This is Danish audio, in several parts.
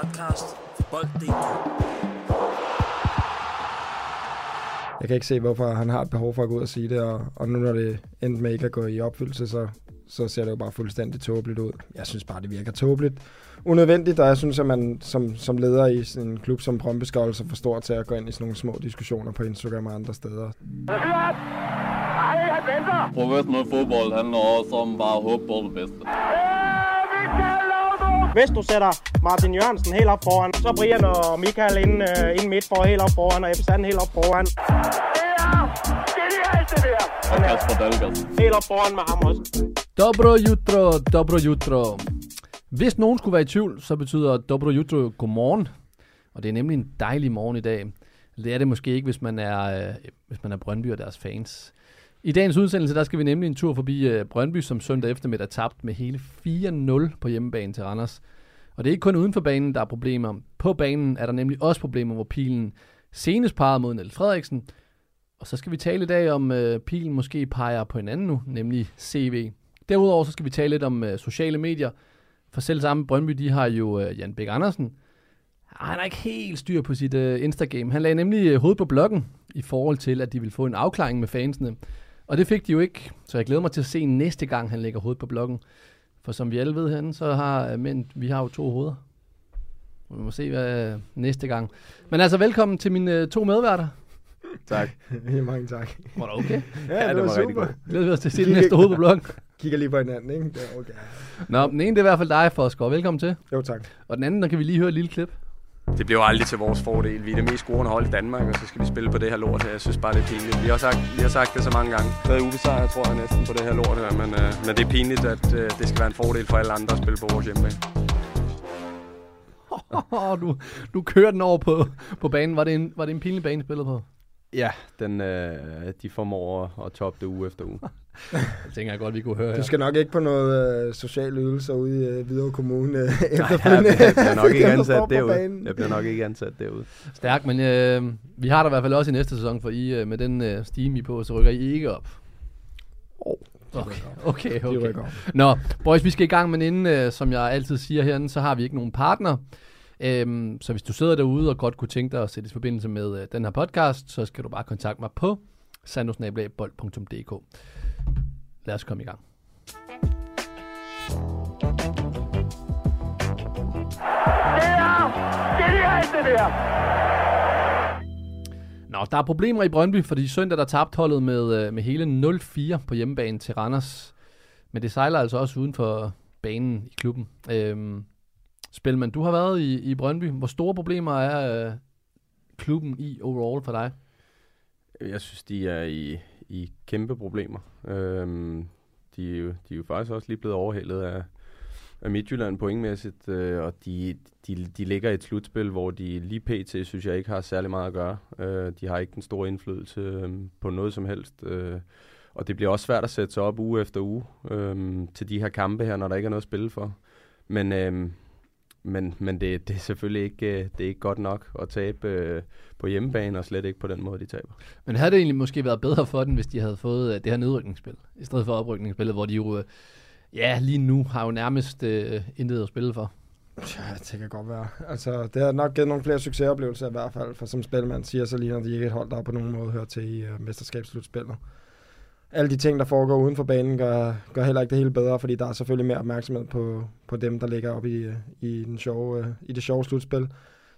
podcast for Bold.dk. Jeg kan ikke se, hvorfor han har et behov for at gå ud og sige det, og, og nu når det endte med ikke at gå i opfyldelse, så, så ser det jo bare fuldstændig tåbeligt ud. Jeg synes bare, det virker tåbeligt. Unødvendigt, og jeg synes, at man som, som leder i en klub som Brøndby skal holde sig for stor til at gå ind i sådan nogle små diskussioner på Instagram og andre steder. Professionel fodbold handler også om bare at håbe på det bedste. Hvis du sætter Martin Jørgensen helt op foran, så Brian og Michael ind, uh, ind midt for helt op foran, og Ebbe Sand helt op foran. Og Kasper Dahlgaard. Helt op foran med ham også. Dobro jutro, dobro jutro. Hvis nogen skulle være i tvivl, så betyder dobro jutro godmorgen. Og det er nemlig en dejlig morgen i dag. Det er det måske ikke, hvis man er, øh, hvis man er Brøndby og deres fans. I dagens udsendelse, der skal vi nemlig en tur forbi øh, Brøndby, som søndag eftermiddag tabt med hele 4-0 på hjemmebane til Randers. Og det er ikke kun uden for banen, der er problemer. På banen er der nemlig også problemer, hvor pilen senest peger mod Niels Frederiksen. Og så skal vi tale i dag om, øh, pilen måske peger på en anden nu, nemlig CV. Derudover så skal vi tale lidt om øh, sociale medier. For selv samme Brøndby, de har jo øh, Jan Bæk Andersen. Ah, Han har ikke helt styr på sit øh, Instagram. Han lagde nemlig øh, hovedet på bloggen i forhold til, at de ville få en afklaring med fansene. Og det fik de jo ikke, så jeg glæder mig til at se næste gang, han lægger hovedet på bloggen. For som vi alle ved herinde, så har øh, mænd, vi har jo to hoveder. Og vi må se hvad øh, næste gang. Men altså, velkommen til mine øh, to medværter. Tak. Ja, mange tak. Var det okay? Ja, det det var var rigtig super. Glæder vi os til at se det næste hoved på bloggen. Kigger lige på hinanden, ikke? Det er okay. Nå, den ene det er i hvert fald dig, Foskår. Velkommen til. Jo, tak. Og den anden, der kan vi lige høre et lille klip. Det bliver jo aldrig til vores fordel. Vi er det mest scorende hold i Danmark, og så skal vi spille på det her lort her. Jeg synes bare, det er pinligt. Vi har sagt, vi har sagt det så mange gange. Det er ubesejret, tror jeg næsten, på det her lort her. Men, øh, men det er pinligt, at øh, det skal være en fordel for alle andre at spille på vores hjemmebane. Oh, du, du kører den over på, på banen. Var det, en, var det en pinlig bane, I spillede på? Ja, den, øh, de formår at, at toppe det uge efter uge. Det tænker jeg godt, vi kunne høre Du her. skal nok ikke på noget øh, social ydelse ude i øh, Hvidovre Kommune øh, jeg efterfølgende. bliver nok ikke ansat derude. Jeg bliver nok ikke ansat derude. Stærkt, men øh, vi har der i hvert fald også i næste sæson, for I øh, med den øh, stime I på, så rykker I ikke op. Oh, Okay, okay, okay. op. Nå, boys, vi skal i gang, men inden, øh, som jeg altid siger herinde, så har vi ikke nogen partner. Øhm, så hvis du sidder derude og godt kunne tænke dig at sætte i forbindelse med øh, den her podcast, så skal du bare kontakte mig på sandosnabelagbold.dk. Lad os komme i gang. Nå, der er problemer i Brøndby, fordi søndag der tabte holdet med, øh, med hele 0-4 på hjemmebane til Randers. Men det sejler altså også uden for banen i klubben. Øhm, Spilman, du har været i, i Brøndby. Hvor store problemer er øh, klubben i overall for dig? Jeg synes, de er i, i kæmpe problemer. Øhm, de, er jo, de er jo faktisk også lige blevet overhældet af, af Midtjylland pointmæssigt, øh, og de, de, de ligger i et slutspil, hvor de lige pt. synes jeg ikke har særlig meget at gøre. Øh, de har ikke den store indflydelse øh, på noget som helst. Øh, og det bliver også svært at sætte sig op uge efter uge øh, til de her kampe her, når der ikke er noget at spille for. Men, øh, men, men det, det er selvfølgelig ikke, øh, det er ikke godt nok at tabe øh, på hjemmebane, og slet ikke på den måde, de taber. Men havde det egentlig måske været bedre for den, hvis de havde fået øh, det her nedrykningsspil, i stedet for oprykningsspillet, hvor de jo, øh, ja, lige nu har jo nærmest øh, intet at spille for. Ja, det kan godt være. Altså, det har nok givet nogle flere succesoplevelser i hvert fald, for som spilmand siger, så ligner de ikke et hold, der på nogen måde hører til i uh, mesterskabsslutspillet. Alle de ting, der foregår uden for banen, gør, gør heller ikke det hele bedre, fordi der er selvfølgelig mere opmærksomhed på, på dem, der ligger oppe i, i, den sjove, øh, i det sjove slutspil.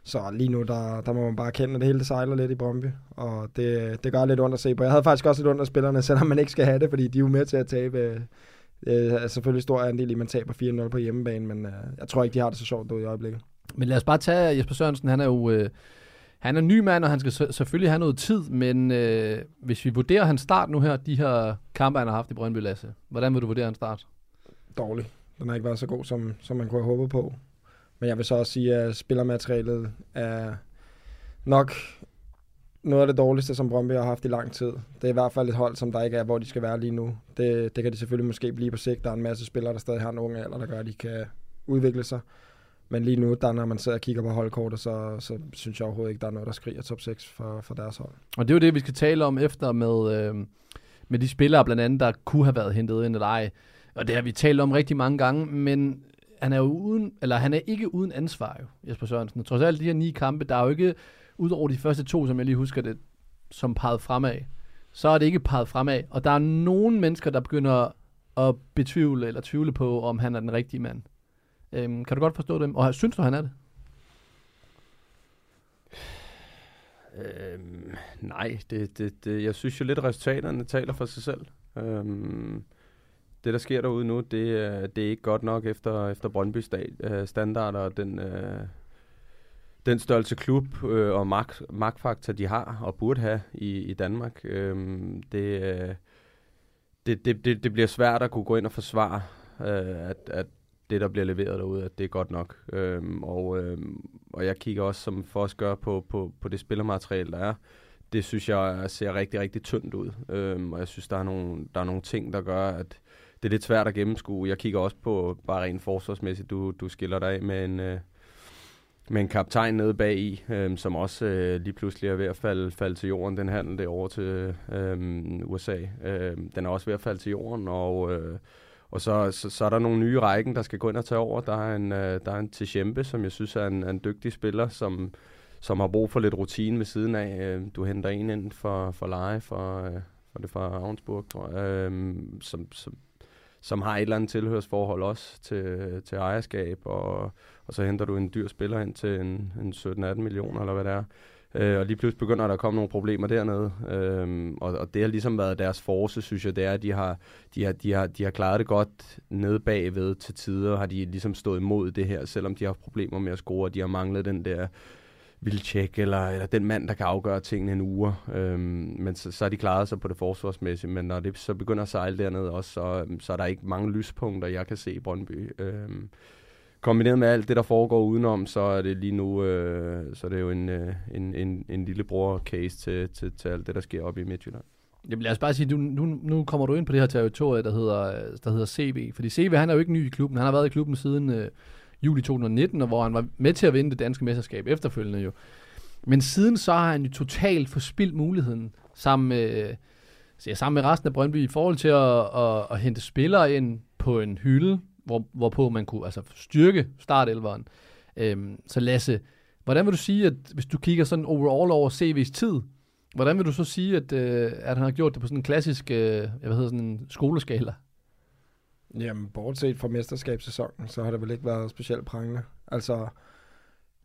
Så lige nu, der, der må man bare kende, at det hele det sejler lidt i Brøndby, og det, det gør lidt ondt at se på. Jeg havde faktisk også lidt ondt af spillerne, selvom man ikke skal have det, fordi de er jo med til at tabe. øh, er selvfølgelig stor andel i, at man taber 4-0 på hjemmebane, men øh, jeg tror ikke, de har det så sjovt derude i øjeblikket. Men lad os bare tage Jesper Sørensen, han er jo øh, han er ny mand, og han skal selvfølgelig have noget tid, men øh, hvis vi vurderer hans start nu her, de her kampe, han har haft i Brøndby, Lasse, hvordan vil du vurdere hans start? dårlig. Den har ikke været så god, som, som man kunne have håbet på. Men jeg vil så også sige, at spillermaterialet er nok noget af det dårligste, som Brøndby har haft i lang tid. Det er i hvert fald et hold, som der ikke er, hvor de skal være lige nu. Det, det kan de selvfølgelig måske blive på sigt. Der er en masse spillere, der stadig har en ung alder, der gør, at de kan udvikle sig. Men lige nu, der når man sidder og kigger på holdkortet, så, så synes jeg overhovedet ikke, der er noget, der skriger top 6 for, for deres hold. Og det er jo det, vi skal tale om efter med, øh, med de spillere blandt andet, der kunne have været hentet ind eller ej. Og det har vi talt om rigtig mange gange, men han er jo uden, eller han er ikke uden ansvar jo, Jesper Sørensen. Og trods alt de her ni kampe, der er jo ikke, udover de første to, som jeg lige husker det, som peget fremad, så er det ikke peget fremad. Og der er nogle mennesker, der begynder at betvivle eller tvivle på, om han er den rigtige mand. Øhm, kan du godt forstå dem? Og synes du, han er det? Øhm, nej, det, det, det, jeg synes jo lidt, at resultaterne taler for sig selv. Øhm, det, der sker derude nu, det, øh, det er ikke godt nok efter, efter Brøndby øh, standarder og den, øh, den størrelse klub øh, og magt, magtfaktor, de har og burde have i, i Danmark. Øhm, det, øh, det, det, det, det bliver svært at kunne gå ind og forsvare, øh, at, at det, der bliver leveret derude, at det er godt nok. Øhm, og, øhm, og jeg kigger også, som for os gør, på, på, på det spillermateriale, der er. Det synes jeg ser rigtig, rigtig tyndt ud. Øhm, og jeg synes, der er, nogle, der er nogle ting, der gør, at det er lidt svært at gennemskue. Jeg kigger også på, bare rent forsvarsmæssigt, du, du skiller dig af med en, øh, med en kaptajn nede bag i, øh, som også øh, lige pludselig er ved at falde, falde til jorden, den handel derovre til øh, USA. Øh, den er også ved at falde til jorden, og, øh, og så, så, så er der nogle nye rækken, der skal gå ind og tage over. Der er en, øh, der er en Tshembe, som jeg synes er en, er en dygtig spiller, som, som har brug for lidt rutine ved siden af. Øh, du henter en ind for, for leje, for, øh, for det fra Ravnsburg, tror jeg, øh, som, som, som har et eller andet tilhørsforhold også til, til ejerskab, og, og så henter du en dyr spiller ind til en, en 17-18 millioner, eller hvad det er. Øh, og lige pludselig begynder der at komme nogle problemer dernede. Øh, og, og det har ligesom været deres force, synes jeg, det er, at de har, de har, de har, de har klaret det godt nede bagved til tider, har de ligesom stået imod det her, selvom de har haft problemer med at score, og de har manglet den der vildtjek, eller, eller den mand, der kan afgøre tingene en uge. Øhm, men så, så har de klaret sig på det forsvarsmæssige, men når det så begynder at sejle dernede også, så, så er der ikke mange lyspunkter, jeg kan se i Brøndby. Øhm, kombineret med alt det, der foregår udenom, så er det lige nu øh, så er det jo en, øh, en, en, en lillebror-case til, til, til alt det, der sker oppe i Midtjylland. Jamen lad os bare sige, du, nu, nu kommer du ind på det her territorie, der hedder, der hedder CB. Fordi CB, han er jo ikke ny i klubben. Han har været i klubben siden øh, juli 2019, og hvor han var med til at vinde det danske mesterskab efterfølgende jo. Men siden så har han jo totalt forspildt muligheden sammen med, ja, sammen med resten af Brøndby i forhold til at, at, at hente spillere ind på en hylde, hvor, hvorpå man kunne altså styrke startelveren. Øhm, så Lasse, hvordan vil du sige, at hvis du kigger sådan overall over CV's tid, hvordan vil du så sige, at, øh, at han har gjort det på sådan en klassisk, øh, jeg ved hedder sådan en skoleskala? Jamen, bortset fra mesterskabssæsonen, så har det vel ikke været specielt prangende. Altså,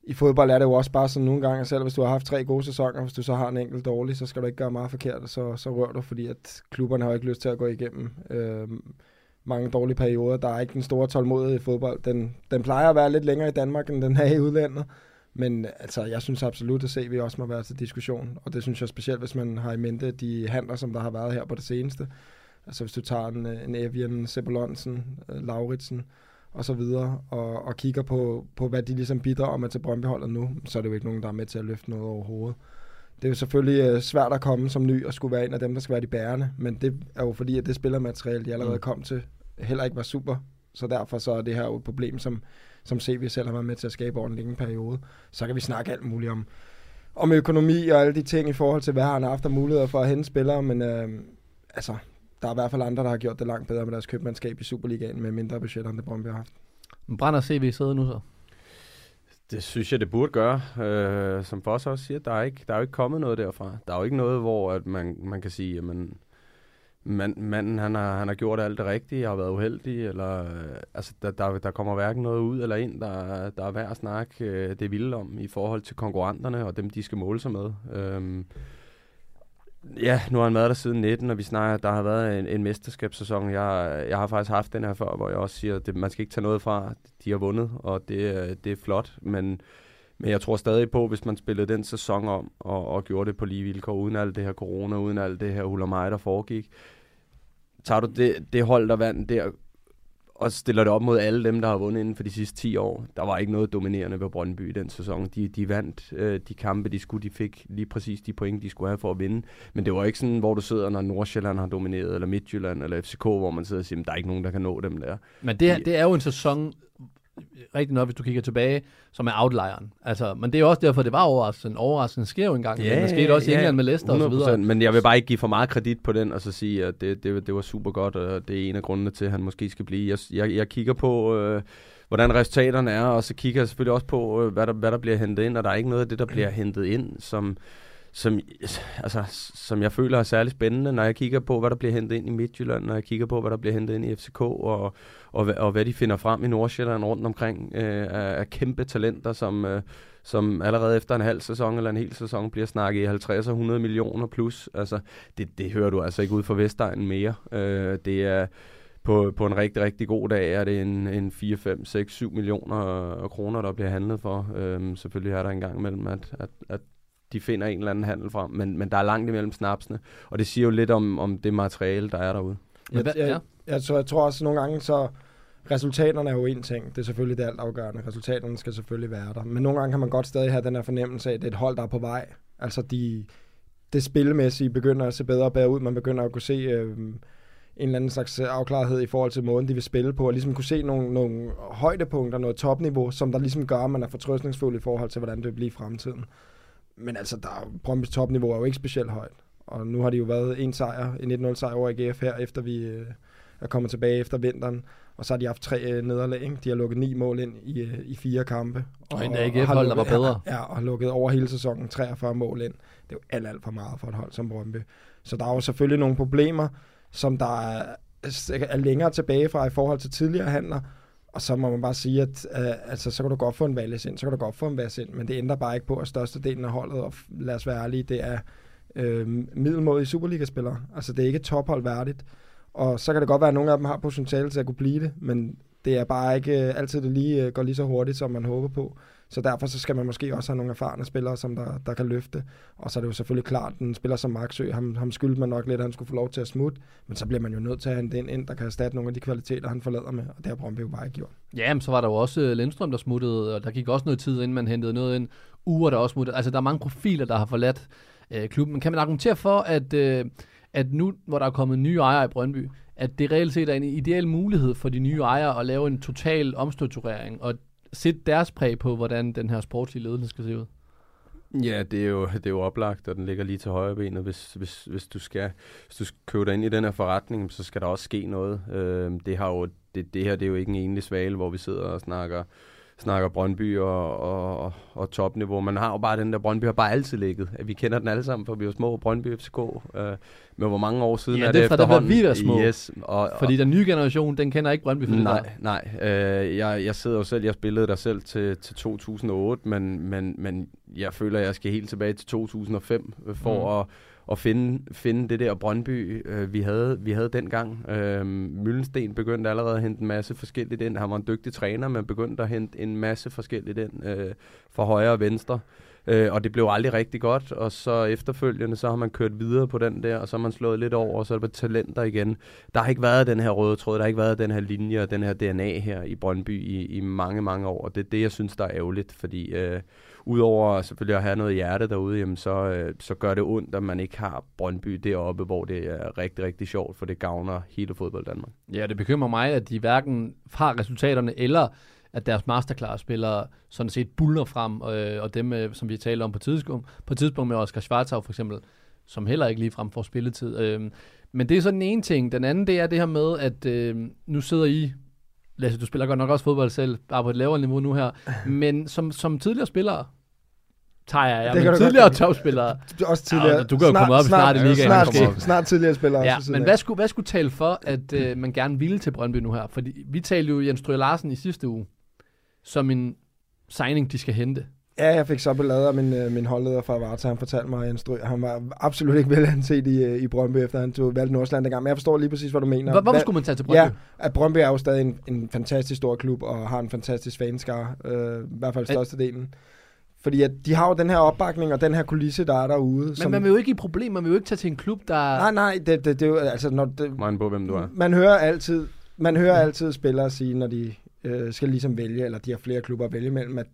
i fodbold er det jo også bare sådan nogle gange, selv hvis du har haft tre gode sæsoner, hvis du så har en enkelt dårlig, så skal du ikke gøre meget forkert, så, så rører du, fordi at klubberne har jo ikke lyst til at gå igennem øh, mange dårlige perioder. Der er ikke den store tålmodighed i fodbold. Den, den plejer at være lidt længere i Danmark, end den er i udlandet. Men altså, jeg synes absolut, at CV også må være til diskussion. Og det synes jeg specielt, hvis man har i mente de handler, som der har været her på det seneste. Altså hvis du tager en, en Evian, Sebolonsen, øh, Lauritsen og så videre, og, og kigger på, på, hvad de ligesom bidrager med til Brøndby-holdet nu, så er det jo ikke nogen, der er med til at løfte noget overhovedet. Det er jo selvfølgelig øh, svært at komme som ny og skulle være en af dem, der skal være de bærende, men det er jo fordi, at det spillermateriale, de allerede Mm. kom til, heller ikke var super. Så derfor så er det her jo et problem, som, som CV selv har været med til at skabe over en længe periode. Så kan vi snakke alt muligt om, om økonomi og alle de ting i forhold til, hvad han har haft af muligheder for at hente spillere, men øh, altså, der er i hvert fald andre, der har gjort det langt bedre med deres købmandskab i Superligaen med mindre budgetter, end det Brøndby har haft. Men Brænder CV sidder nu så? Det synes jeg, det burde gøre. Øh, som Foss også siger, der er, ikke, der er jo ikke kommet noget derfra. Der er jo ikke noget, hvor at man, man kan sige, at mand, manden han har, han har gjort alt det rigtige, har været uheldig, eller øh, altså, der, der, der kommer hverken noget ud eller ind, der, der er værd at snakke øh, det vilde om i forhold til konkurrenterne og dem, de skal måle sig med. Øhm, ja, nu har han været der siden 19, og vi snakker, der har været en, en mesterskabssæson. Jeg, jeg har faktisk haft den her før, hvor jeg også siger, at man skal ikke tage noget fra. De har vundet, og det, øh, det er flot, men men jeg tror stadig på, hvis man spillede den sæson om, og, og gjorde det på lige vilkår, uden alt det her corona, uden alt det her hulamaj, der foregik, tager du det, det hold, der vandt der, og stiller det op mod alle dem, der har vundet inden for de sidste 10 år. Der var ikke noget dominerende ved Brøndby i den sæson. De, de vandt øh, de kampe, de skulle. De fik lige præcis de point, de skulle have for at vinde. Men det var ikke sådan, hvor du sidder, når Nordsjælland har domineret, eller Midtjylland, eller FCK, hvor man sidder og siger, "Men der er ikke nogen, der kan nå dem der. Men det, her- det er jo en sæson, rigtig nok, hvis du kigger tilbage, som er outlieren. Altså, men det er jo også derfor, det var overraskende. Overraskende sker jo engang. Ja, det skete også i England med Leicester og så videre. 100%, Men jeg vil bare ikke give for meget kredit på den, og så sige, at det, det, det var super godt, og det er en af grundene til, at han måske skal blive. Jeg, jeg, jeg kigger på, øh, hvordan resultaterne er, og så kigger jeg selvfølgelig også på, øh, hvad der, hvad der bliver hentet ind, og der er ikke noget af det, der bliver hentet ind, som, som, altså, som jeg føler er særlig spændende, når jeg kigger på, hvad der bliver hentet ind i Midtjylland, når jeg kigger på, hvad der bliver hentet ind i FCK, og, og, og hvad de finder frem i Nordsjælland rundt omkring øh, er, af kæmpe talenter, som, øh, som allerede efter en halv sæson eller en hel sæson bliver snakket i 50 og 100 millioner plus. Altså, det, det hører du altså ikke ud fra Vestegnen mere. Øh, det er på, på en rigtig, rigtig god dag er det en, en 4, 5, 6, 7 millioner kroner, der bliver handlet for. Øhm, selvfølgelig er der en gang imellem, at, at, at de finder en eller anden handel frem, men, men der er langt imellem snapsene, og det siger jo lidt om, om det materiale, der er derude. Jeg, jeg, jeg, jeg, tror, jeg tror også nogle gange, så resultaterne er jo en ting. Det er selvfølgelig det alt afgørende. Resultaterne skal selvfølgelig være der. Men nogle gange kan man godt stadig have den her fornemmelse af, at det er et hold, der er på vej. Altså de, det spillemæssige begynder at se bedre og bedre ud. Man begynder at kunne se øh, en eller anden slags afklarethed i forhold til måden, de vil spille på, og ligesom kunne se nogle, nogle højdepunkter, noget topniveau, som der ligesom gør, at man er fortrøstningsfuld i forhold til, hvordan det vil blive i fremtiden. Men altså, der, Brøndby's topniveau er jo ikke specielt højt. Og nu har de jo været en sejr, en 1-0 sejr over AGF her, efter vi øh, er kommet tilbage efter vinteren. Og så har de haft tre øh, nederlag. Ikke? De har lukket ni mål ind i, øh, i fire kampe. Og, og en AGF-hold, der var bedre. Ja, og har lukket over hele sæsonen 43 mål ind. Det er jo alt, alt for meget for et hold som Brøndby. Så der er jo selvfølgelig nogle problemer, som der er, er længere tilbage fra i forhold til tidligere handler. Og så må man bare sige, at øh, altså, så kan du godt få en Valles ind, så kan du godt få en Vass ind, men det ændrer bare ikke på, at størstedelen af holdet, og lad os være ærlige, det er øh, middelmådige Superliga-spillere. Altså det er ikke tophold værdigt. Og så kan det godt være, at nogle af dem har potentiale til at kunne blive det, men det er bare ikke øh, altid, det lige øh, går lige så hurtigt, som man håber på. Så derfor så skal man måske også have nogle erfarne spillere, som der, der kan løfte. Og så er det jo selvfølgelig klart, at en spiller som Marksø, ham, ham skyldte man nok lidt, at han skulle få lov til at smutte. Men så bliver man jo nødt til at have den ind, der kan erstatte nogle af de kvaliteter, han forlader med. Og det har Brøndby jo bare ikke gjort. Ja, men så var der jo også øh, Lindstrøm, der smuttede, og der gik også noget tid, inden man hentede noget ind. Uger, der også smuttede. Altså, der er mange profiler, der har forladt øh, klubben. Men kan man argumentere for, at, øh, at nu, hvor der er kommet nye ejere i Brøndby, at det reelt set er en ideel mulighed for de nye ejere at lave en total omstrukturering og sætte deres præg på, hvordan den her sportslige ledelse skal se ud? Ja, det er, jo, det er jo oplagt, og den ligger lige til højre benet. Hvis, hvis, hvis, du skal, hvis du skal købe dig ind i den her forretning, så skal der også ske noget. Øh, det, har jo, det, det her det er jo ikke en enlig svale, hvor vi sidder og snakker snakker Brøndby og, og, og topniveau. Man har jo bare den der, Brøndby har bare altid ligget. Vi kender den alle sammen, for vi er små Brøndby FCK. Øh, men hvor mange år siden ja, er det, det efterhånden? Ja, det er fra, små. Yes, og, Fordi den nye generation, den kender ikke Brøndby for Nej, det nej. Øh, jeg, jeg sidder jo selv, jeg spillede der selv til, til 2008, men, men, men jeg føler, jeg skal helt tilbage til 2005 for mm. at at finde, finde det der Brøndby, øh, vi, havde, vi havde dengang. Øh, Møllensten begyndte allerede at hente en masse forskelligt ind. Han var en dygtig træner, men begyndte at hente en masse forskelligt ind øh, fra højre og venstre. Øh, og det blev aldrig rigtig godt, og så efterfølgende, så har man kørt videre på den der, og så har man slået lidt over, og så er det talenter igen. Der har ikke været den her røde tråd, der har ikke været den her linje og den her DNA her i Brøndby i, i mange, mange år, og det er det, jeg synes, der er ærgerligt, fordi øh, udover selvfølgelig at have noget hjerte derude, jamen så, øh, så gør det ondt, at man ikke har Brøndby deroppe, hvor det er rigtig, rigtig sjovt, for det gavner hele fodbold Danmark. Ja, det bekymrer mig, at de hverken har resultaterne, eller at deres masterclass-spillere sådan set buller frem, øh, og dem, øh, som vi taler om på tidspunkt, på tidspunkt med Oscar Schwarzau for eksempel, som heller ikke lige frem får spilletid. Øh, men det er sådan en ene ting. Den anden, det er det her med, at øh, nu sidder I Lasse, du spiller godt nok også fodbold selv, bare på et lavere niveau nu her. Men som, som tidligere spillere, tager jeg, det men tidligere topspillere. Også tidligere. Ja, du kan jo komme op snart, snart i ligaen. Snart, snart, snart tidligere spillere. Ja, men hvad skulle, hvad skulle tale for, at øh, man gerne ville til Brøndby nu her? Fordi vi talte jo Jens Stryger Larsen i sidste uge, som en signing, de skal hente. Ja, jeg fik så beladet af min, øh, min holdleder fra Varta. Han fortalte mig, at Jens Stryger, han var absolut ikke vel anset i, øh, i Brøndby, efter han tog valgt Nordsjælland dengang. Men jeg forstår lige præcis, hvad du mener. Hvor, hvorfor skulle man tage til Brøndby? Ja, at Brøndby er jo stadig en, en fantastisk stor klub, og har en fantastisk fanskare. Øh, I hvert fald størstedelen. Fordi at de har jo den her opbakning og den her kulisse, der er derude. Men som... man vil jo ikke i problem, man vil jo ikke tage til en klub, der... Nej, nej, det, det, det er jo, altså... Når det, man på, hvem du er. Man hører altid, man hører altid spillere sige, når de øh, skal ligesom vælge, eller de har flere klubber at vælge mellem, at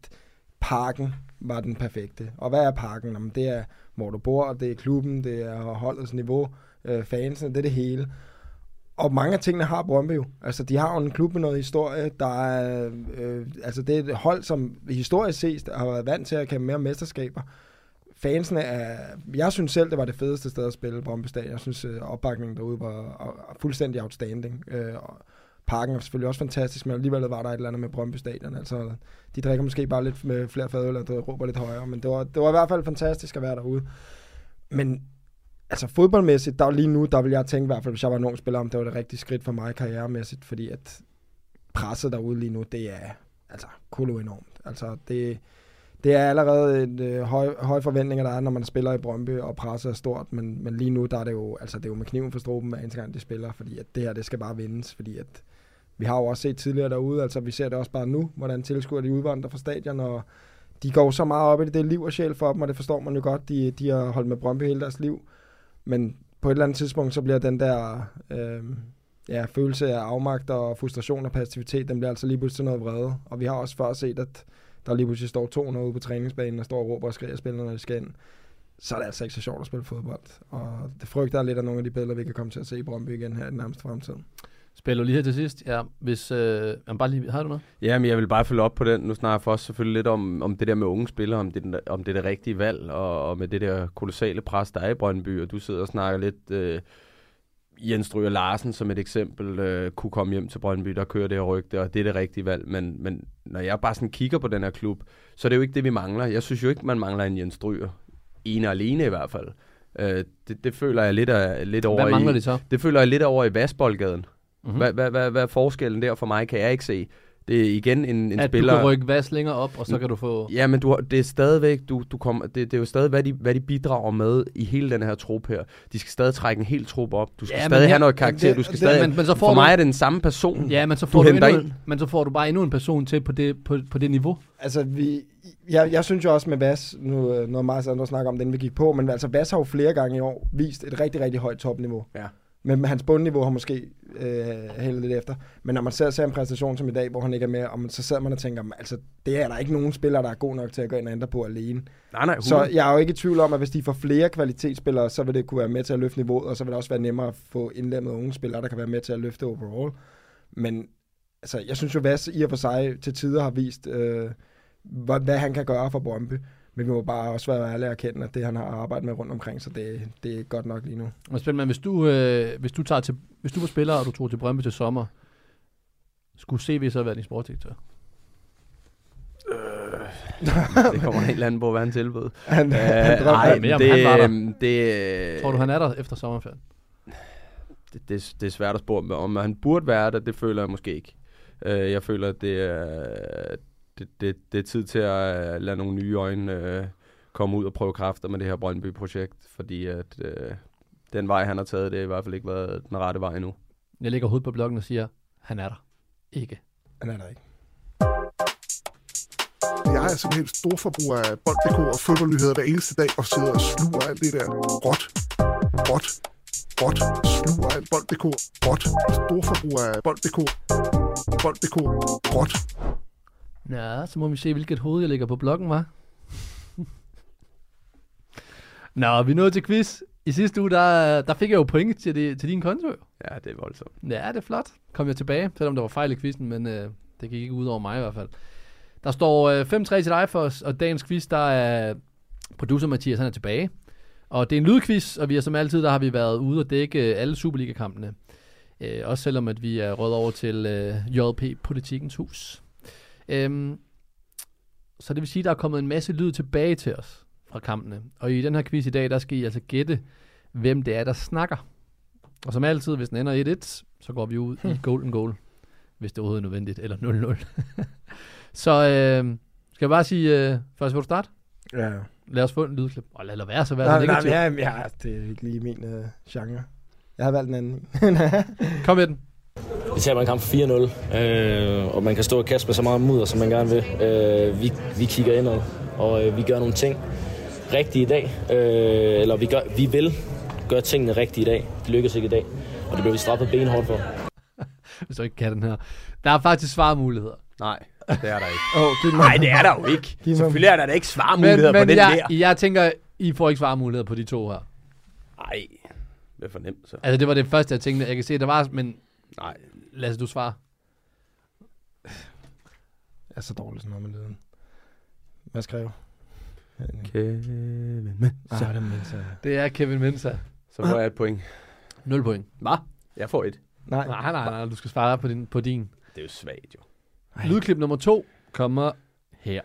parken var den perfekte. Og hvad er parken? Jamen, det er, hvor du bor, det er klubben, det er holdets niveau, øh, fansene, det er det hele. Og mange af tingene har Brøndby jo. Altså, de har jo en klub med noget historie, der er... Øh, altså, det er et hold, som historisk set har været vant til at kæmpe mere mesterskaber. Fansene er... Jeg synes selv, det var det fedeste sted at spille Brøndby Stadion. Jeg synes, øh, opbakningen derude var, og, fuldstændig outstanding. Øh, og parken er selvfølgelig også fantastisk, men alligevel var der et eller andet med Brøndby Stadion. Altså, de drikker måske bare lidt med flere fadøl, og råber lidt højere, men det var, det var i hvert fald fantastisk at være derude. Men altså fodboldmæssigt, der lige nu, der vil jeg tænke i hvert fald, hvis jeg var en ung spiller, om det var det rigtige skridt for mig karrieremæssigt, fordi at presset derude lige nu, det er altså kolo enormt. Altså det, det er allerede en øh, høj, høj forventninger, der er, når man spiller i Brøndby, og presset er stort, men, men lige nu, der er det jo, altså det er jo med kniven for struben, hver eneste gang de spiller, fordi at det her, det skal bare vindes, fordi at vi har jo også set tidligere derude, altså vi ser det også bare nu, hvordan tilskuer de udvandrer fra stadion, og de går så meget op i det, det er liv og sjæl for dem, og det forstår man jo godt, de, de har holdt med Brøndby hele deres liv, men på et eller andet tidspunkt, så bliver den der øh, ja, følelse af afmagt og frustration og passivitet, den bliver altså lige pludselig noget vrede. Og vi har også før set, at der lige pludselig står 200 ude på træningsbanen og står og råber og skriger spillerne, når de skal ind. Så er det altså ikke så sjovt at spille fodbold. Og det frygter jeg lidt af nogle af de billeder, vi kan komme til at se i Brøndby igen her i den nærmeste fremtid. Spiller lige her til sidst? Ja, hvis... Øh, jamen, bare lige, har du noget? Ja, men jeg vil bare følge op på den. Nu snakker jeg for os selvfølgelig lidt om, om det der med unge spillere, om det, om det er det rigtige valg, og, og med det der kolossale pres, der er i Brøndby, og du sidder og snakker lidt... Øh, Jens Stryger Larsen som et eksempel øh, kunne komme hjem til Brøndby, der kører det her rygte, og det er det rigtige valg. Men, men når jeg bare sådan kigger på den her klub, så er det jo ikke det, vi mangler. Jeg synes jo ikke, man mangler en Jens Stryger. Ene og alene i hvert fald. Øh, det, det føler jeg lidt, af, lidt over Hvad mangler i, de så? Det føler jeg lidt over i Vasboldgaden. Mm-hmm. Hvad, hvad, hvad, hvad er forskellen der for mig, kan jeg ikke se. Det er igen en, en At spiller... du kan rykke vas længere op, og så kan du få... Ja, men du, det er stadigvæk, du, du kommer, det, det er jo stadig, hvad de, hvad de bidrager med i hele den her trup her. De skal stadig trække en hel trup op. Du skal Ja, stadig have noget karakter. det- Du skal det- stadig, men- men så får for du- mig er det den samme person. Ja, men så Du får du, henter endnu, ind. en, men så får du bare endnu en person til på det, på, på det niveau. Altså, vi, jeg, jeg synes jo også med Vas, nu øh, noget meget andre snakker om, den vi gik på, men altså Vas har jo flere gange i år vist et rigtig, rigtig højt topniveau. Ja. Men hans bundniveau har måske øh, hældet lidt efter. Men når man ser, ser en præstation som i dag, hvor han ikke er med, og man, så sidder man og tænker, altså, det er der ikke nogen spiller, der er god nok til at gå ind og ændre på alene. Nej, nej, Så jeg er jo ikke i tvivl om, at hvis de får flere kvalitetsspillere, så vil det kunne være med til at løfte niveauet, og så vil det også være nemmere at få indlemmet unge spillere, der kan være med til at løfte overall. Men altså, jeg synes jo, Vas i og for sig til tider har vist, øh, hvad, hvad han kan gøre for Brøndby. Men vi må bare også være ærlige og erkende, at det, han har arbejdet med rundt omkring, så det, det er godt nok lige nu. Og Spilman, hvis du, øh, hvis du tager til, hvis du var spiller, og du tog til Brøndby til sommer, skulle CV så være din sportsdirektør? det kommer helt andet på, hvad han tilbød. Han, Øh, han drømmer- ej, mere det, han var der. øhm, det, Tror du, han er der efter sommerferien? det, det, det er svært at spore om han burde være der, det føler jeg måske ikke. Øh, jeg føler, at det er, det, det, det er tid til at øh, lade nogle nye øjne øh, komme ud og prøve kræfter med det her Brøndby-projekt, fordi at øh, den vej, han har taget, det har i hvert fald ikke været den rette vej endnu. Jeg lægger hovedet på bloggen og siger, han er der. Ikke. Han er der ikke. Jeg er simpelthen stor forbruger af bold.dk og fodboldnyheder hver eneste dag, og sidder og sluger alt det der råt, råt, råt, sluger alt bold.dk, råt, stor forbruger af bold.dk, bold.dk, råt. Ja, så må vi se, hvilket hoved jeg lægger på bloggen, var. Nå, vi nået til quiz. I sidste uge, der, der fik jeg jo point til, det, til din konto. Ja, det er voldsomt. Ja, det er flot. Kom jeg tilbage, selvom der var fejl i quizzen, men øh, det gik ikke ud over mig i hvert fald. Der står øh, 5-3 til dig for os, og dagens quiz, der er producer Mathias, han er tilbage. Og det er en lydquiz, og vi er som altid, der har vi været ude og dække øh, alle Superliga-kampene. Øh, også selvom, at vi er rødt over til øh, JP Politikens Hus. Øhm, så det vil sige, at der er kommet en masse lyd tilbage til os fra kampene. Og i den her quiz i dag, der skal I altså gætte, hvem det er, der snakker. Og som altid, hvis den ender 1-1, så går vi ud i golden goal. Hvis det overhovedet er nødvendigt. Eller 0-0. så øh, skal jeg bare sige, øh, først vil du starte? Ja. Lad os få en lydklip. Og lad, lad være så være Nej, så nej, negativ. ja, ja, det er ikke lige min øh, genre. Jeg har valgt en anden. Kom med den. Vi taber en kamp 4-0, øh, og man kan stå og kaste med så meget mudder, som man gerne vil. Øh, vi, vi kigger indad, og øh, vi gør nogle ting rigtigt i dag. Øh, eller vi, gør, vi vil gøre tingene rigtigt i dag. Det lykkes ikke i dag, og det bliver vi straffet benhårdt for. Hvis du ikke kan den her. Der er faktisk svarmuligheder. Nej, det er der ikke. Åh, giv. Nej, det er der jo ikke. Giv Selvfølgelig er der da ikke Men, svarmuligheder på men den jeg, der. jeg tænker, I får ikke svarmuligheder på de to her. Nej, det er for nemt så. Altså, det var det første, jeg tænkte. Jeg kan se, der var, men Nej, Lasse, du svarer. Jeg er så dårlig sådan noget med lyden. Hvad skrev? Kevin, men Ah, det er mindst, Det er Kevin Mensa. så får jeg et point. 0 point. Hvad? Jeg får et. Nej. Nej, nej, nej, du skal svare på din. På din. Det er jo svagt, jo. Lydklip nummer to kommer her.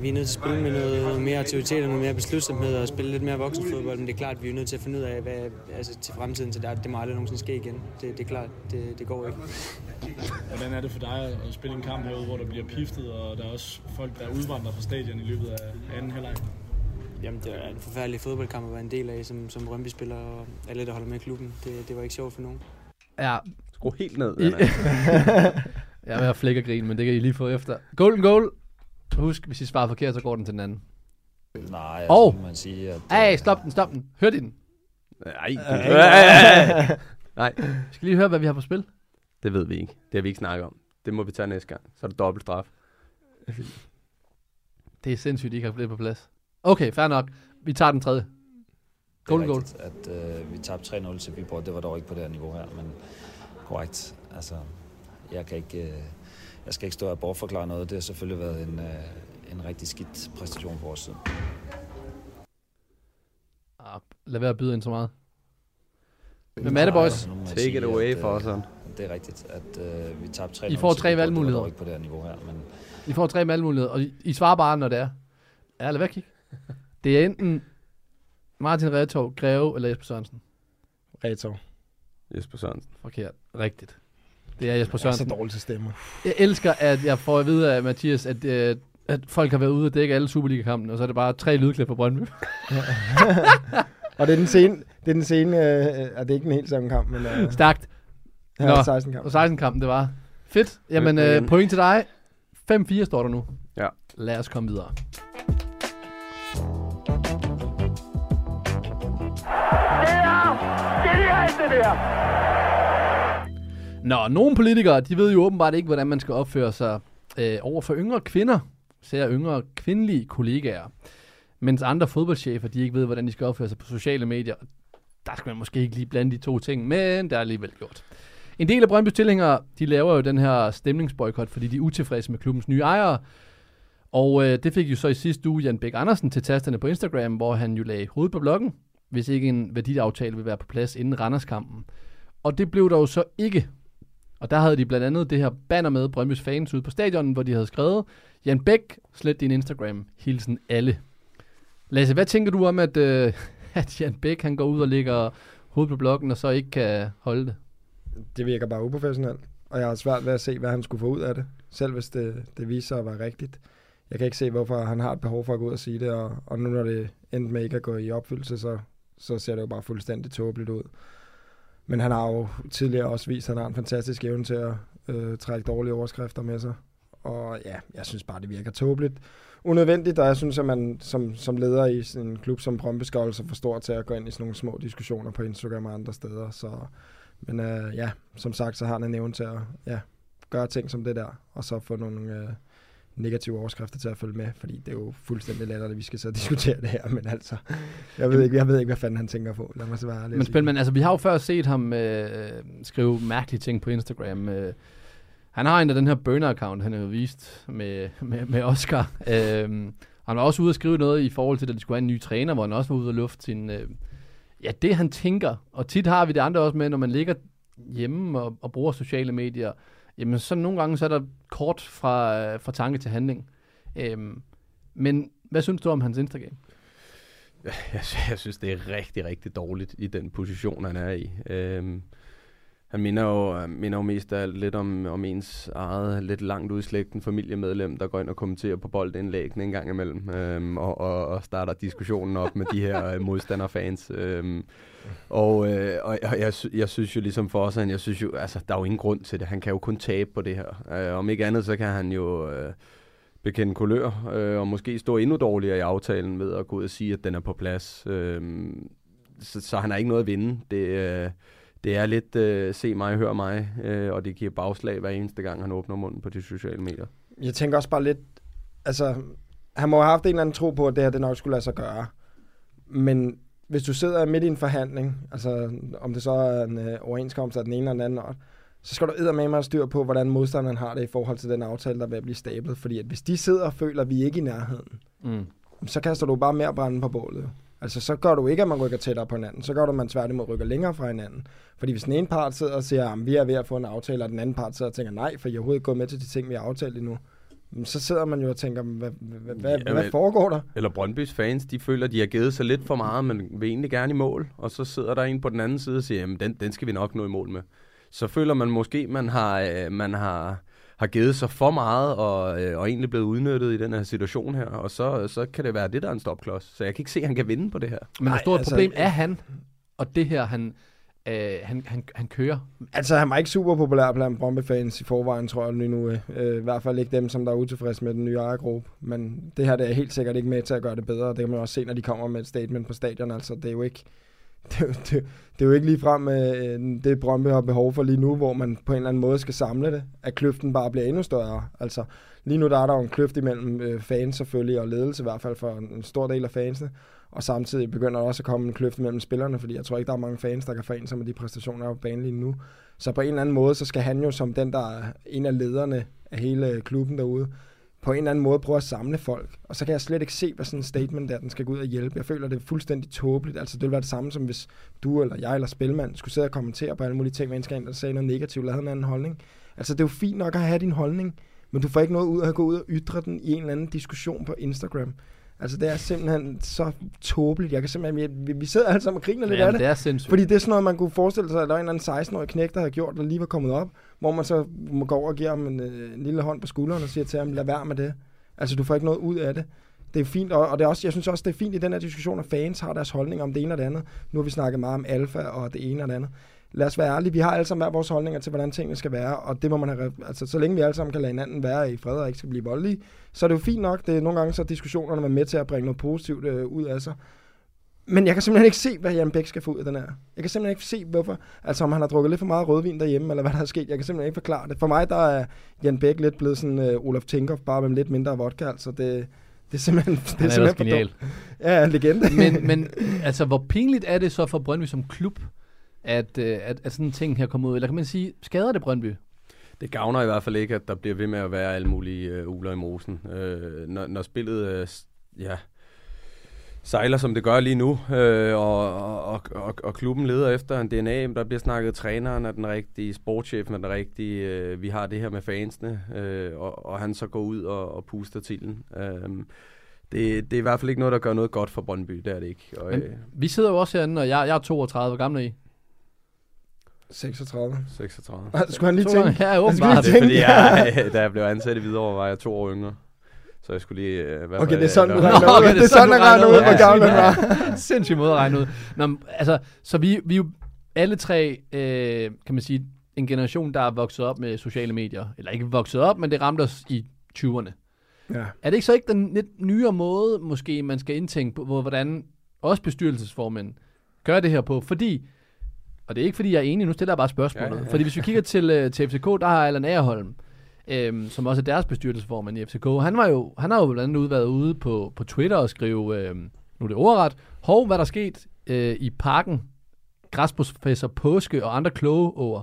Vi er nødt til at spille med noget mere autoritet og noget mere beslutsomhed og spille lidt mere voksenfodbold, men det er klart, at vi er nødt til at finde ud af, hvad, altså til fremtiden, så det, det må aldrig nogensinde ske igen. Det, det er klart, det, det går ikke. Hvordan er det for dig at spille en kamp herude, hvor der bliver piftet, og der er også folk, der udvandrer fra stadion i løbet af anden halvleg? Jamen, det er en forfærdelig fodboldkamp at være en del af, som, som Brøndby-spiller og alle, der holder med i klubben. Det, det var ikke sjovt for nogen. Ja. Skru helt ned, Anna. jeg er ved at flække grin, men det kan I lige få efter. Golden goal. Husk, hvis I svarer forkert, så går den til den anden. Nej, altså, Og, må man sige, at... Ej, stop den, stop den. Hør de den? Nej. Øh, Nej. Vi skal lige høre, hvad vi har på spil. Det ved vi ikke. Det har vi ikke snakket om. Det må vi tage næste gang. Så er det dobbelt straf. Det er sindssygt, I ikke har det på plads. Okay, fair nok. Vi tager den tredje. Golden goal. rigtigt, at øh, vi tabte 3-0 til Viborg. Det var dog ikke på det her niveau her, men korrekt. Altså, jeg kan ikke... Øh, jeg skal ikke stå og bortforklare noget. Det har selvfølgelig været en, øh, en rigtig skidt præstation på vores side. Ah, lad være at byde ind så meget. Hvem er det, boys? Take it away at, for øh, os. Det er rigtigt, at øh, vi tabte 3-0 I får tre valgmuligheder. Ikke på det her niveau her, men I får tre valgmuligheder, og I, I svarer bare, når det er. Ja, lad være kigge. Det er enten Martin Retov, Greve eller Jesper Sørensen. Retov. Jesper Sørensen. Forkert. Rigtigt. Det er Jesper Jeg er så Sørensen. dårlig til stemmer. Jeg elsker, at jeg får at vide af Mathias, at, øh, at folk har været ude og dække alle Superliga-kampene, og så er det bare tre lydklip fra Brøndby. Og det er den scene, det er den scene, øh, er det er ikke en helt sådan kamp, men... Øh, Stærkt. Ja, Nå, 16 kamp. Og 16 kampen, det var. Fedt. Jamen, øh, point til dig. 5-4 står der nu. Ja. Lad os komme videre. Nå, nogle politikere, de ved jo åbenbart ikke, hvordan man skal opføre sig øh, over for yngre kvinder, ser yngre kvindelige kollegaer. Mens andre fodboldchefer, de ikke ved, hvordan de skal opføre sig på sociale medier. Der skal man måske ikke lige blande de to ting, men det er alligevel gjort. En del af Brøndby's tilhængere, de laver jo den her stemningsboykot, fordi de er utilfredse med klubbens nye ejere. Og øh, det fik jo så i sidste uge Jan Bæk Andersen til tasterne på Instagram, hvor han jo lagde hovedet på blokken, hvis ikke en værdiaftale vil være på plads inden Randerskampen. Og det blev der jo så ikke. Og der havde de blandt andet det her banner med Brøndby's fans ude på stadionen, hvor de havde skrevet, Jan Bæk, slet din Instagram, hilsen alle. Lasse, hvad tænker du om, at, øh, at Jan Bæk han går ud og ligger hovedet på blokken, og så ikke kan holde det? Det virker bare uprofessionelt, og jeg har svært ved at se, hvad han skulle få ud af det, selv hvis det, det viser sig at være rigtigt. Jeg kan ikke se, hvorfor han har et behov for at gå ud og sige det, og, og nu når det endte med ikke at gå i opfyldelse, så, så ser det jo bare fuldstændig tåbeligt ud. Men han har jo tidligere også vist, at han har en fantastisk evne til at øh, trække dårlige overskrifter med sig. Og ja, jeg synes bare, det virker tåbeligt. Unødvendigt, og jeg synes, at man som, som leder i sådan en klub som Brøndby skal holde sig for stor til at gå ind i sådan nogle små diskussioner på Instagram og andre steder. Så, men øh, ja, som sagt, så har han en evne til at ja, gøre ting som det der, og så få nogle øh, negative overskrifter til at følge med, fordi det er jo fuldstændig lettere, at vi skal så diskutere det her, men altså, jeg ved ikke, jeg ved ikke hvad fanden han tænker på. Lad mig så være Men sige spændende, altså vi har jo før set ham øh, skrive mærkelige ting på Instagram. Øh, han har en af den her burner-account, han har jo vist med, med, med Oscar. Øh, han var også ude og skrive noget i forhold til, at de skulle have en ny træner, hvor han også var ude og lufte sin... Øh, ja, det han tænker. Og tit har vi det andre også med, når man ligger hjemme og, og bruger sociale medier, jamen så nogle gange så er der kort fra, øh, fra tanke til handling. Øhm, men hvad synes du om hans Instagram? Jeg, jeg synes, det er rigtig, rigtig dårligt i den position, han er i. Øhm, han minder jo, øh, minder jo mest af alt lidt om, om ens eget lidt langt ud i slægten familiemedlem, der går ind og kommenterer på boldindlæggene en gang imellem, øhm, og, og, og starter diskussionen op med de her øh, modstanderfans. Øhm, og øh, og jeg, jeg, jeg synes jo ligesom for os, at jeg synes jo, altså, der er jo ingen grund til det. Han kan jo kun tabe på det her. Øh, om ikke andet, så kan han jo... Øh, bekende kulør, øh, og måske stå endnu dårligere i aftalen ved at gå ud og sige, at den er på plads. Øh, så, så han har ikke noget at vinde. Det, øh, det er lidt øh, se mig, hør mig, øh, og det giver bagslag hver eneste gang, han åbner munden på de sociale medier. Jeg tænker også bare lidt, altså, han må have haft en eller anden tro på, at det her det nok skulle lade sig gøre. Men hvis du sidder midt i en forhandling, altså om det så er en øh, overenskomst af den ene eller den anden art, så skal du eddermame have styr på, hvordan modstanderen har det i forhold til den aftale, der er at blive stablet. Fordi at hvis de sidder og føler, at vi ikke er i nærheden, Mm. så kaster du bare mere brænde på bålet. Altså, så gør du ikke, at man rykker tættere på hinanden. Så gør du, at man tværtimod rykker længere fra hinanden. Fordi hvis den ene part sidder og siger, at vi er ved at få en aftale, og den anden part sidder og tænker, nej, for jeg er overhovedet gået med til de ting, vi har aftalt endnu. Så sidder man jo og tænker, hvad, hvad, hvad, Ja, hvad foregår der? Eller Brøndbys fans, de føler, de har givet sig lidt for meget, men vil egentlig gerne i mål. Og så sidder der en på den anden side og siger, jamen den, den skal vi nok nå i mål med. Så føler man måske, man har, øh, man har, har givet sig for meget, og, øh, og egentlig blevet udnyttet i den her situation her. Og så, så kan det være det, der er en stopklods. Så jeg kan ikke se, at han kan vinde på det her. Men hvor stort altså, problem er han, og det her, han, øh, han, han, han kører? Altså, han var ikke super populær blandt Brøndby-fans i forvejen, tror jeg lige nu. Øh, I hvert fald ikke dem, som der er utilfredse med den nye ejergruppe. Men det her det er helt sikkert ikke med til at gøre det bedre. Det kan man også se, når de kommer med et statement på stadion. Altså, det er jo ikke... Det, det, det er jo ikke lige frem øh, det, Brøndby har behov for lige nu, hvor man på en eller anden måde skal samle det, at kløften bare bliver endnu større. Altså, lige nu der er der jo en kløft imellem øh, fans selvfølgelig, og ledelse i hvert fald for en, en stor del af fansene. Og samtidig begynder der også at komme en kløft mellem spillerne, fordi jeg tror ikke, der er mange fans, der kan forene sig med de præstationer, der er på banen lige nu. Så på en eller anden måde, så skal han jo som den, der er en af lederne af hele klubben derude, på en eller anden måde prøver at samle folk. Og så kan jeg slet ikke se, hvad sådan en statement der, den skal gå ud og hjælpe. Jeg føler, det er fuldstændig tåbeligt. Altså, det ville være det samme, som hvis du eller jeg eller Spilmand skulle sidde og kommentere på alle mulige ting, mennesker der sagde noget negativt eller havde en anden holdning. Altså, det er jo fint nok at have din holdning, men du får ikke noget ud af at gå ud og ytre den i en eller anden diskussion på Instagram. Altså, det er simpelthen så tåbeligt. Jeg kan simpelthen, vi, vi sidder alle sammen og griner lidt Ja, af det. det er sindssygt. Fordi det er sådan noget, man kunne forestille sig, at der er en eller anden 16-årig knæk, der har gjort, der lige var kommet op, hvor man så må gå over og give ham en, øh, en lille hånd på skulderen og siger til ham, lad være med det. Altså, du får ikke noget ud af det. Det er fint, og, og det er også, jeg synes også, det er fint i den her diskussion, at fans har deres holdning om det ene og det andet. Nu har vi snakket meget om alfa og det ene og det andet. Lad os være ærlige, vi har alle sammen hver vores holdninger til, hvordan tingene skal være, og det må man have, altså så længe vi alle sammen kan lade hinanden være i fred og ikke skal blive voldelige, så er det jo fint nok. Det er nogle gange så er diskussionerne er med til at bringe noget positivt øh, ud af sig. Men jeg kan simpelthen ikke se, hvad Jan Bæk skal få ud af den her. Jeg kan simpelthen ikke se, hvorfor. Altså om han har drukket lidt for meget rødvin derhjemme, eller hvad der er sket. Jeg kan simpelthen ikke forklare det. For mig, der er Jan Bæk lidt blevet sådan uh, Olaf Tinkoff, bare med lidt mindre vodka. Altså det, det er simpelthen, det Han er simpelthen genial. Ja, en legende. men, men altså, hvor pinligt er det så for Brøndby som klub, at, øh, at, at sådan en ting her kommer ud? Eller kan man sige, skader det Brøndby? Det gavner i hvert fald ikke, at der bliver ved med at være alle mulige øh, uler i mosen. Øh, når, når spillet øh, ja, sejler, som det gør lige nu, øh, og, og, og, og klubben leder efter en DNA, der bliver snakket, træneren er den rigtige, sportschefen er den rigtige, øh, vi har det her med fansene, øh, og, og han så går ud og, og puster til den. Øh, det, det er i hvert fald ikke noget, der gør noget godt for Brøndby, det er det ikke. Og, Men, øh, vi sidder jo også herinde, og jeg, jeg er 32. Hvor gammel er I? 36. 36. Skulle han lige tænke? Ja, åbenbart. Det er fordi, jeg, da jeg blev ansat i Hvidovre, var jeg to år yngre. Så jeg skulle lige... Øh, hvad Okay, det er sådan, du hvad- regner ud. Okay, Det er sådan, du regner ud, hvor gammel han var. Sindssyg måde at regne ud. Nå, altså, så vi, vi er jo alle tre, øh, kan man sige, en generation, der er vokset op med sociale medier. Eller ikke vokset op, men det ramte os i 20'erne. Ja. Er det ikke så ikke den lidt nyere måde, måske man skal indtænke på, hvor- hvordan også bestyrelsesformænd gør det her på? Fordi, og det er ikke fordi, jeg er enig, nu stiller jeg bare spørgsmålet. Ja, ja, ja. Fordi hvis vi kigger til, øh, til FCK, der har Allan Agerholm, øhm, som også er deres bestyrelsesformand i FCK. Han, var jo, han har jo blandt andet været ude på, på Twitter og skrive, øhm, nu er det ordret, hov, hvad der er sket øh, i parken, græsprofessor Påske og andre kloge over.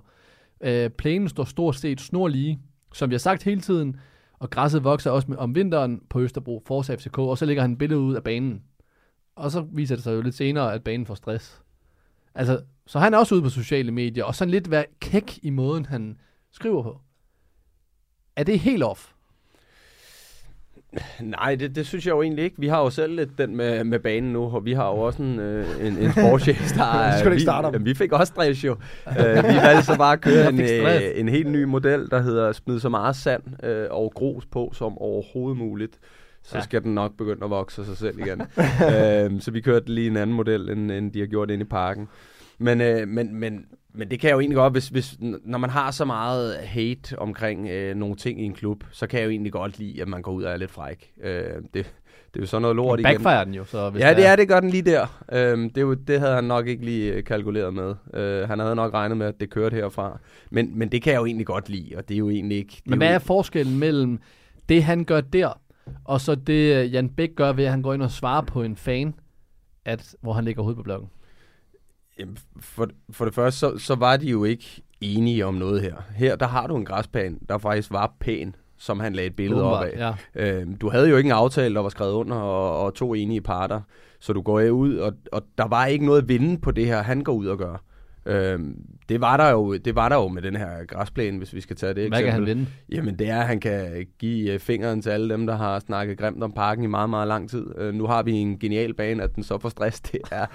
Øh, plænen står stort set snorlige, som vi har sagt hele tiden, og græsset vokser også med, om vinteren på Østerbro, Forza FCK, og så lægger han et billede ud af banen. Og så viser det sig jo lidt senere, at banen får stress. Altså, så han er også ude på sociale medier, og sådan lidt være kæk i måden, han skriver på. Er det helt off? Nej, det, det synes jeg jo egentlig ikke. Vi har jo selv lidt den med, med banen nu, og vi har jo også en, øh, en, en sportschef, der er... Skal du ikke vi, starte om? jamen, vi fik også stress jo. uh, vi valgte så bare at køre en, øh, en helt ny model, der hedder smid så meget sand øh, og grus på som overhovedet muligt. Så Ja. skal den nok begynde at vokse sig selv igen. uh, så vi kørte lige en anden model, end, end de har gjort inde i parken. Men, øh, men, men, men det kan jeg jo egentlig godt, hvis, hvis, når man har så meget hate omkring øh, nogle ting i en klub, så kan jeg jo egentlig godt lide, at man går ud og er lidt fræk. Øh, det, det er jo sådan noget lort igen. Backfire den jo, så hvis Ja, det er det gør den lige der. Øhm, det, er jo, det havde han nok ikke lige øh, kalkuleret med. Øh, han havde nok regnet med, at det kørte herfra. Men, men det kan jeg jo egentlig godt lide, og det er jo egentlig ikke... Men hvad er forskellen mellem det, han gør der, og så det, øh, Jan Bæk gør ved, at han går ind og svarer på en fan, at, hvor han lægger hovedet på blokken? Jamen, for, for det første, så, så var de jo ikke enige om noget her. Her, der har du en græsplæne, der faktisk var pæn, som han lagde et billede op Åbenbart, af. Øh, du havde jo ikke en aftale, der var skrevet under, og, og to enige parter. Så du går ud, og, og der var ikke noget at vinde på det her, han går ud og gør. Øhm, det, var der jo, det var der jo med den her græsplæne, hvis vi skal tage det Hvad kan han vinde? Jamen det er, at han kan give øh, fingeren til alle dem, der har snakket grimt om parken i meget, meget lang tid. Øh, nu har vi en genial bane, at den så får stress. Det er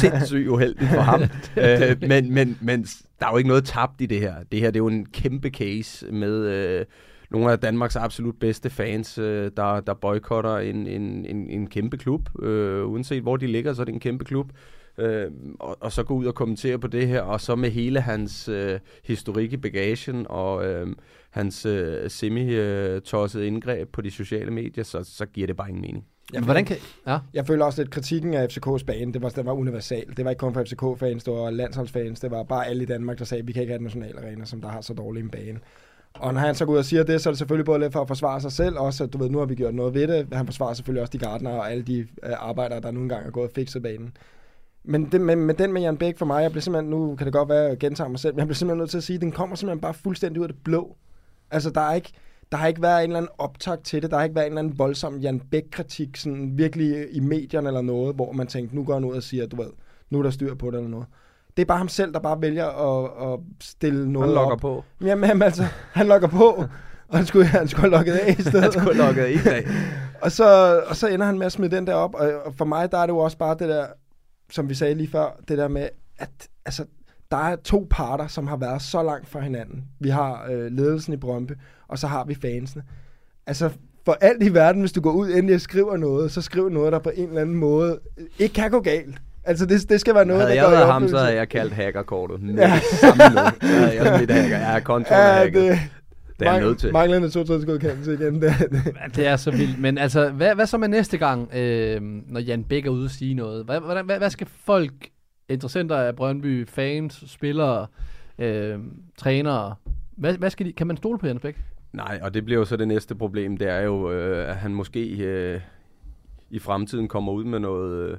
sindssygt uheldigt for ham. øh, men, men, men der er jo ikke noget tabt i det her. Det her det er jo en kæmpe case med øh, nogle af Danmarks absolut bedste fans, øh, der, der boykotter en, en, en, en kæmpe klub. Øh, uanset hvor de ligger, så er det en kæmpe klub. Øh, og, og så gå ud og kommentere på det her, og så med hele hans øh, historik i bagagen, og øh, hans øh, semi-tossede indgreb på de sociale medier, så, så giver det bare ingen mening. Jeg Hvordan kan... Ja. Jeg føler også lidt kritikken af FCK's bane, det var, det var universal. Det var ikke kun for FCK-fans, det var landsholdsfans, det var bare alle i Danmark, der sagde, at vi kan ikke have et nationalarena, som der har så dårlig en bane. Og når han så går ud og siger det, så er det selvfølgelig både lidt for at forsvare sig selv, også at du ved, nu har vi gjort noget ved det. Han forsvarer selvfølgelig også de gardner og alle de øh, arbejdere, der nu engang er gået og fikset banen. Men det, med, med den med Jan Bæk for mig, jeg bliver simpelthen, nu kan det godt være, at jeg gentager mig selv, men jeg bliver simpelthen nødt til at sige, at den kommer simpelthen bare fuldstændig ud af det blå. Altså, der er ikke, der har ikke været en eller anden optag til det. Der har ikke været en eller anden voldsom Jan Bæk-kritik, sådan virkelig i medierne eller noget, hvor man tænkte, nu går han ud og siger, du ved, nu er der styr på det eller noget. Det er bare ham selv, der bare vælger at, at stille noget Han logger op. på. Jamen, jamen, altså, han logger på, og han skulle, han skulle have logget af i stedet. Han skulle have logget af af. og, så, og så ender han med at smide den der op, og, og for mig, der er det jo også bare det der, som vi sagde lige før, det der med, at altså, der er to parter, som har været så langt fra hinanden. Vi har øh, ledelsen i Brøndby, og så har vi fansene. Altså, for alt i verden, hvis du går ud endelig og skriver noget, så skriv noget, der på en eller anden måde øh, ikke kan gå galt. Altså, det, det skal være noget, Havde der jeg været ham, så havde jeg kaldt hackerkortet. Med Ja. samme. Så havde jeg smidt hacker. Jeg er kontoen Ja, ja, hacket. det- er jeg Mang- nødt til. Manglende to godkendelse igen. Det, det. Det er så vildt. Men altså, hvad, hvad så med næste gang, øh, når Jan Bæk er ude og sige noget? Hvad, hvad, hvad skal folk, interessenter af Brøndby, fans, spillere, øh, trænere, hvad, hvad skal de, kan man stole på Jens Bæk? Nej, og det bliver jo så det næste problem. Det er jo, øh, at han måske øh, i fremtiden kommer ud med noget, øh,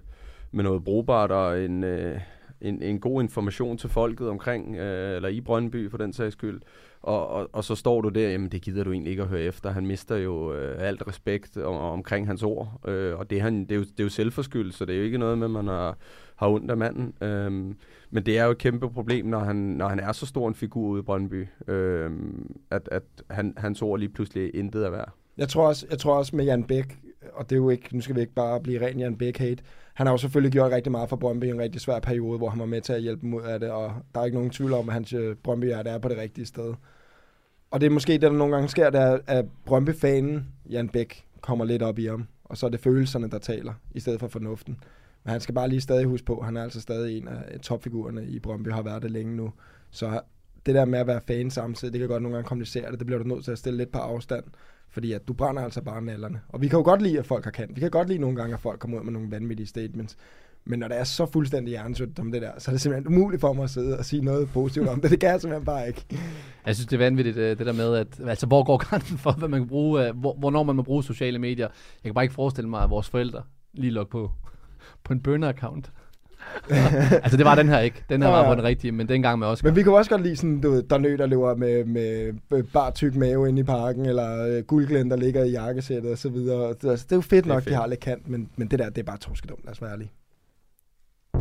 med noget brugbart og en, øh, en, en god information til folket omkring, øh, eller i Brøndby for den sags skyld. Og, og, og så står du der, jamen det gider du egentlig ikke at høre efter. Han mister jo øh, alt respekt om, omkring hans ord, øh, og det han, det, er jo, det er jo selvforskyldt, så det er jo ikke noget med, at man har, har ondt af manden. Øh, men det er jo et kæmpe problem, når han, når han er så stor en figur ude i Brøndby, øh, at, at han, hans ord lige pludselig intet er værd. Jeg tror, også, jeg tror også med Jan Bæk, og det er jo ikke, nu skal vi ikke bare blive ren Jan Bæk-hate, han har jo selvfølgelig gjort rigtig meget for Brøndby i en rigtig svær periode, hvor han var med til at hjælpe dem ud af det, og der er ikke nogen tvivl om, at hans øh, brøndby er på det rigtige sted. Og det er måske det, der nogle gange sker, det er, at Brøndby-fanen, Jan Bæk, kommer lidt op i ham, og så er det følelserne, der taler, i stedet for fornuften. Men han skal bare lige stadig huske på, at han er altså stadig en af topfigurerne i Brøndby, har været det længe nu. Så det der med at være fan samtidig, det kan godt nogle gange komplicere det. Det bliver du nødt til at stille lidt på afstand. Fordi at du brænder altså bare nallerne. Og vi kan jo godt lide, at folk har kan. Vi kan godt lide nogle gange, at folk kommer ud med nogle vanvittige statements. Men når det er så fuldstændig hjernesødt som det der, så er det simpelthen umuligt for mig at sidde og sige noget positivt om det. Det kan jeg simpelthen bare ikke. Jeg synes, det er vanvittigt, øh, det der med, at altså, hvor går grænsen for, hvad man kan bruge, øh, hvor, hvornår man må bruge sociale medier. Jeg kan bare ikke forestille mig, at vores forældre lige logger på, på en burner-account. altså, det var den her ikke. Den her Ja, var på den rigtige, men dengang med Oscar. Men vi kan jo også godt lide sådan, du ved, der nø, der løber med, med bare tyk mave inde i parken, eller øh, guldglæn, der ligger i jakkesættet og så videre. Det, altså, det er jo fedt Det er nok, fedt. de har lidt kant, men, men det der, det er bare torskedumt, lad os være ærlige.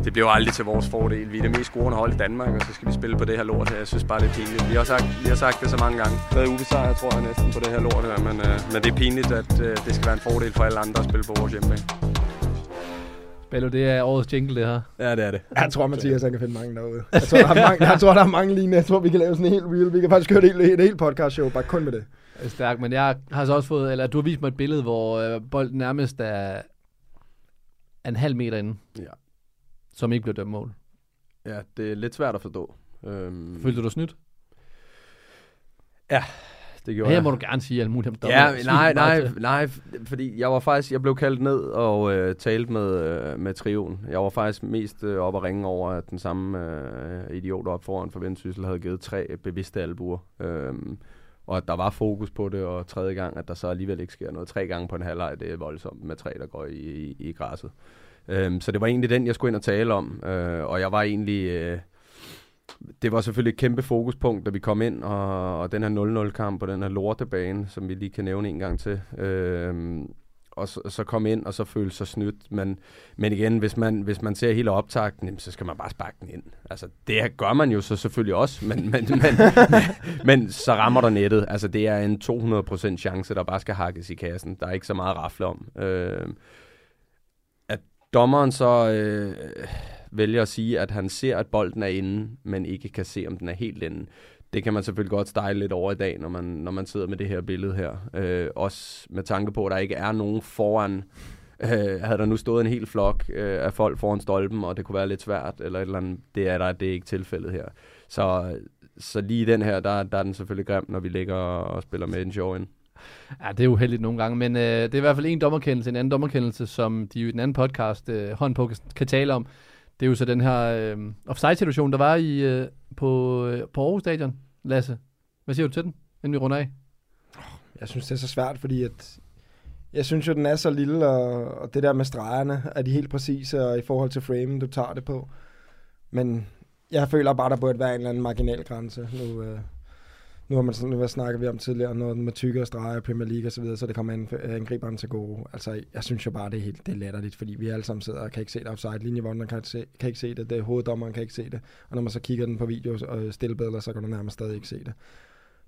Det bliver jo aldrig til vores fordel. Vi er det mest scorende hold i Danmark, og så skal vi spille på det her lort her. Jeg synes bare, det er pinligt. Vi har sagt, vi har sagt det så mange gange. Stadig ubesejret, tror jeg næsten, på det her lort her. Men, øh, men det er pinligt, at øh, det skal være en fordel for alle andre at spille på vores hjemmebane. Bello, det er årets jingle, det her. Ja, det er det. Jeg tror, Mathias han kan finde mange derude. Jeg tror, der er mange, jeg tror, der er mange lignende. Jeg tror, vi kan lave sådan en helt real. Vi kan faktisk køre et helt, et helt podcast show, bare kun med det. Stærkt, men jeg har så også fået, eller du har vist mig et billede, hvor øh, bolden nærmest er en halv meter inde, Ja. som ikke blev dømt mål. Ja, det er lidt svært at forstå. Øhm, Følte du dig snydt? Ja, det gjorde Her jeg. må du gerne sige alt muligt om Ja, dommer. nej, nej, nej, fordi jeg var faktisk, jeg blev kaldt ned og øh, talte med, øh, med trioen. Jeg var faktisk mest øh, op at ringe over, at den samme øh, idiot op foran for Vendsyssel havde givet tre bevidste albuer. Øhm, og at der var fokus på det, og tredje gang, at der så alligevel ikke sker noget. Tre gange på en halvleg, det er voldsomt med tre, der går i, i, i græsset. Øhm, så det var egentlig den, jeg skulle ind og tale om. Øh, og jeg var egentlig... Øh, det var selvfølgelig et kæmpe fokuspunkt, da vi kom ind, og, og den her 0-0-kamp på den her lortebane, som vi lige kan nævne en gang til. Øh, og så, så komme ind og så føle sig snydt. Men, men igen, hvis man, hvis man ser hele optakten, jamen, så skal man bare sparke den ind. Altså, det gør man jo så selvfølgelig også, men, men, men, men, men så rammer der nettet. Altså, det er en 200% chance, der bare skal hakkes i kassen. Der er ikke så meget at rafle om. Øh, at dommeren så øh, vælger at sige, at han ser, at bolden er inde, men ikke kan se, om den er helt inde det kan man selvfølgelig godt style lidt over i dag, når man, når man sidder med det her billede her. Øh, også med tanke på, at der ikke er nogen foran. Øh, havde der nu stået en hel flok øh, af folk foran stolpen, og det kunne være lidt svært, eller et eller andet, det er der, det er ikke tilfældet her. Så, så lige den her, der, der er den selvfølgelig grim, når vi ligger og spiller med en show ind. Ja, det er uheldigt nogle gange, men øh, det er i hvert fald en dommerkendelse, en anden dommerkendelse, som de i den anden podcast, øh, hånd på, kan tale om. Det er jo så den her øh, offside-situation, der var i, øh, på, øh, på Aarhus Stadion. Lasse, hvad siger du til den, inden vi runder af? Jeg synes, det er så svært, fordi at jeg synes jo, den er så lille, og, og det der med stregerne, er de helt præcise, og i forhold til framen, du tager det på. Men jeg føler bare, der burde være en eller anden marginal grænse. Nu, øh, nu har man sådan, hvad snakker vi om tidligere, noget med tykkere streger, Premier League og så videre, så det kommer øh, angriberen til gode. Altså, jeg synes jo bare, det er helt det er latterligt, fordi vi alle sammen sidder og kan ikke se det offside. Linjevånderen kan, se, kan ikke se det, det er hoveddommeren kan ikke se det. Og når man så kigger den på video og stillbilleder, så kan du nærmest stadig ikke se det.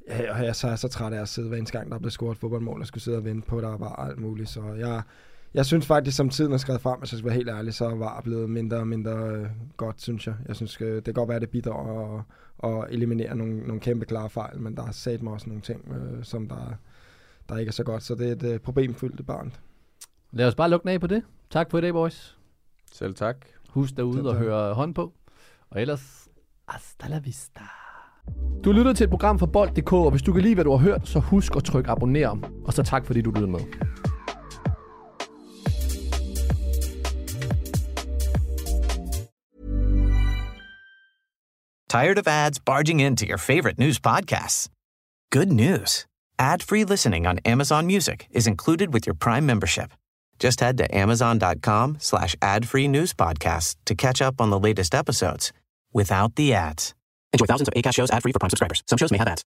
Ja, og jeg så er så træt af at sidde hver eneste gang, der blev scoret fodboldmål, og skulle sidde og vente på, der var alt muligt. Så jeg, jeg synes faktisk, som tiden er skrevet frem, hvis jeg skal være helt ærlig, så var blevet mindre og mindre øh, godt, synes jeg. Jeg synes, øh, det kan godt være, at det bidrager at, at eliminere nogle, nogle kæmpe klare fejl, men der er sat mig også nogle ting, øh, som der, der ikke er så godt. Så det er et øh, problemfyldt barn. Lad os bare lukke af på det. Tak for i dag, boys. Selv tak. Husk derude og høre hånd på. Og ellers, hasta la vista. Du lytter til et program fra Bold.dk, og hvis du kan lide, hvad du har hørt, så husk at trykke abonner. Og så tak, fordi du lyttede med. Tired of ads barging into your favorite news podcasts? Good news. Ad-free listening on Amazon Music is included with your Prime membership. Just head to amazon.com slash ad-free news podcasts to catch up on the latest episodes without the ads. Enjoy thousands of ACAST shows ad-free for Prime subscribers. Some shows may have ads.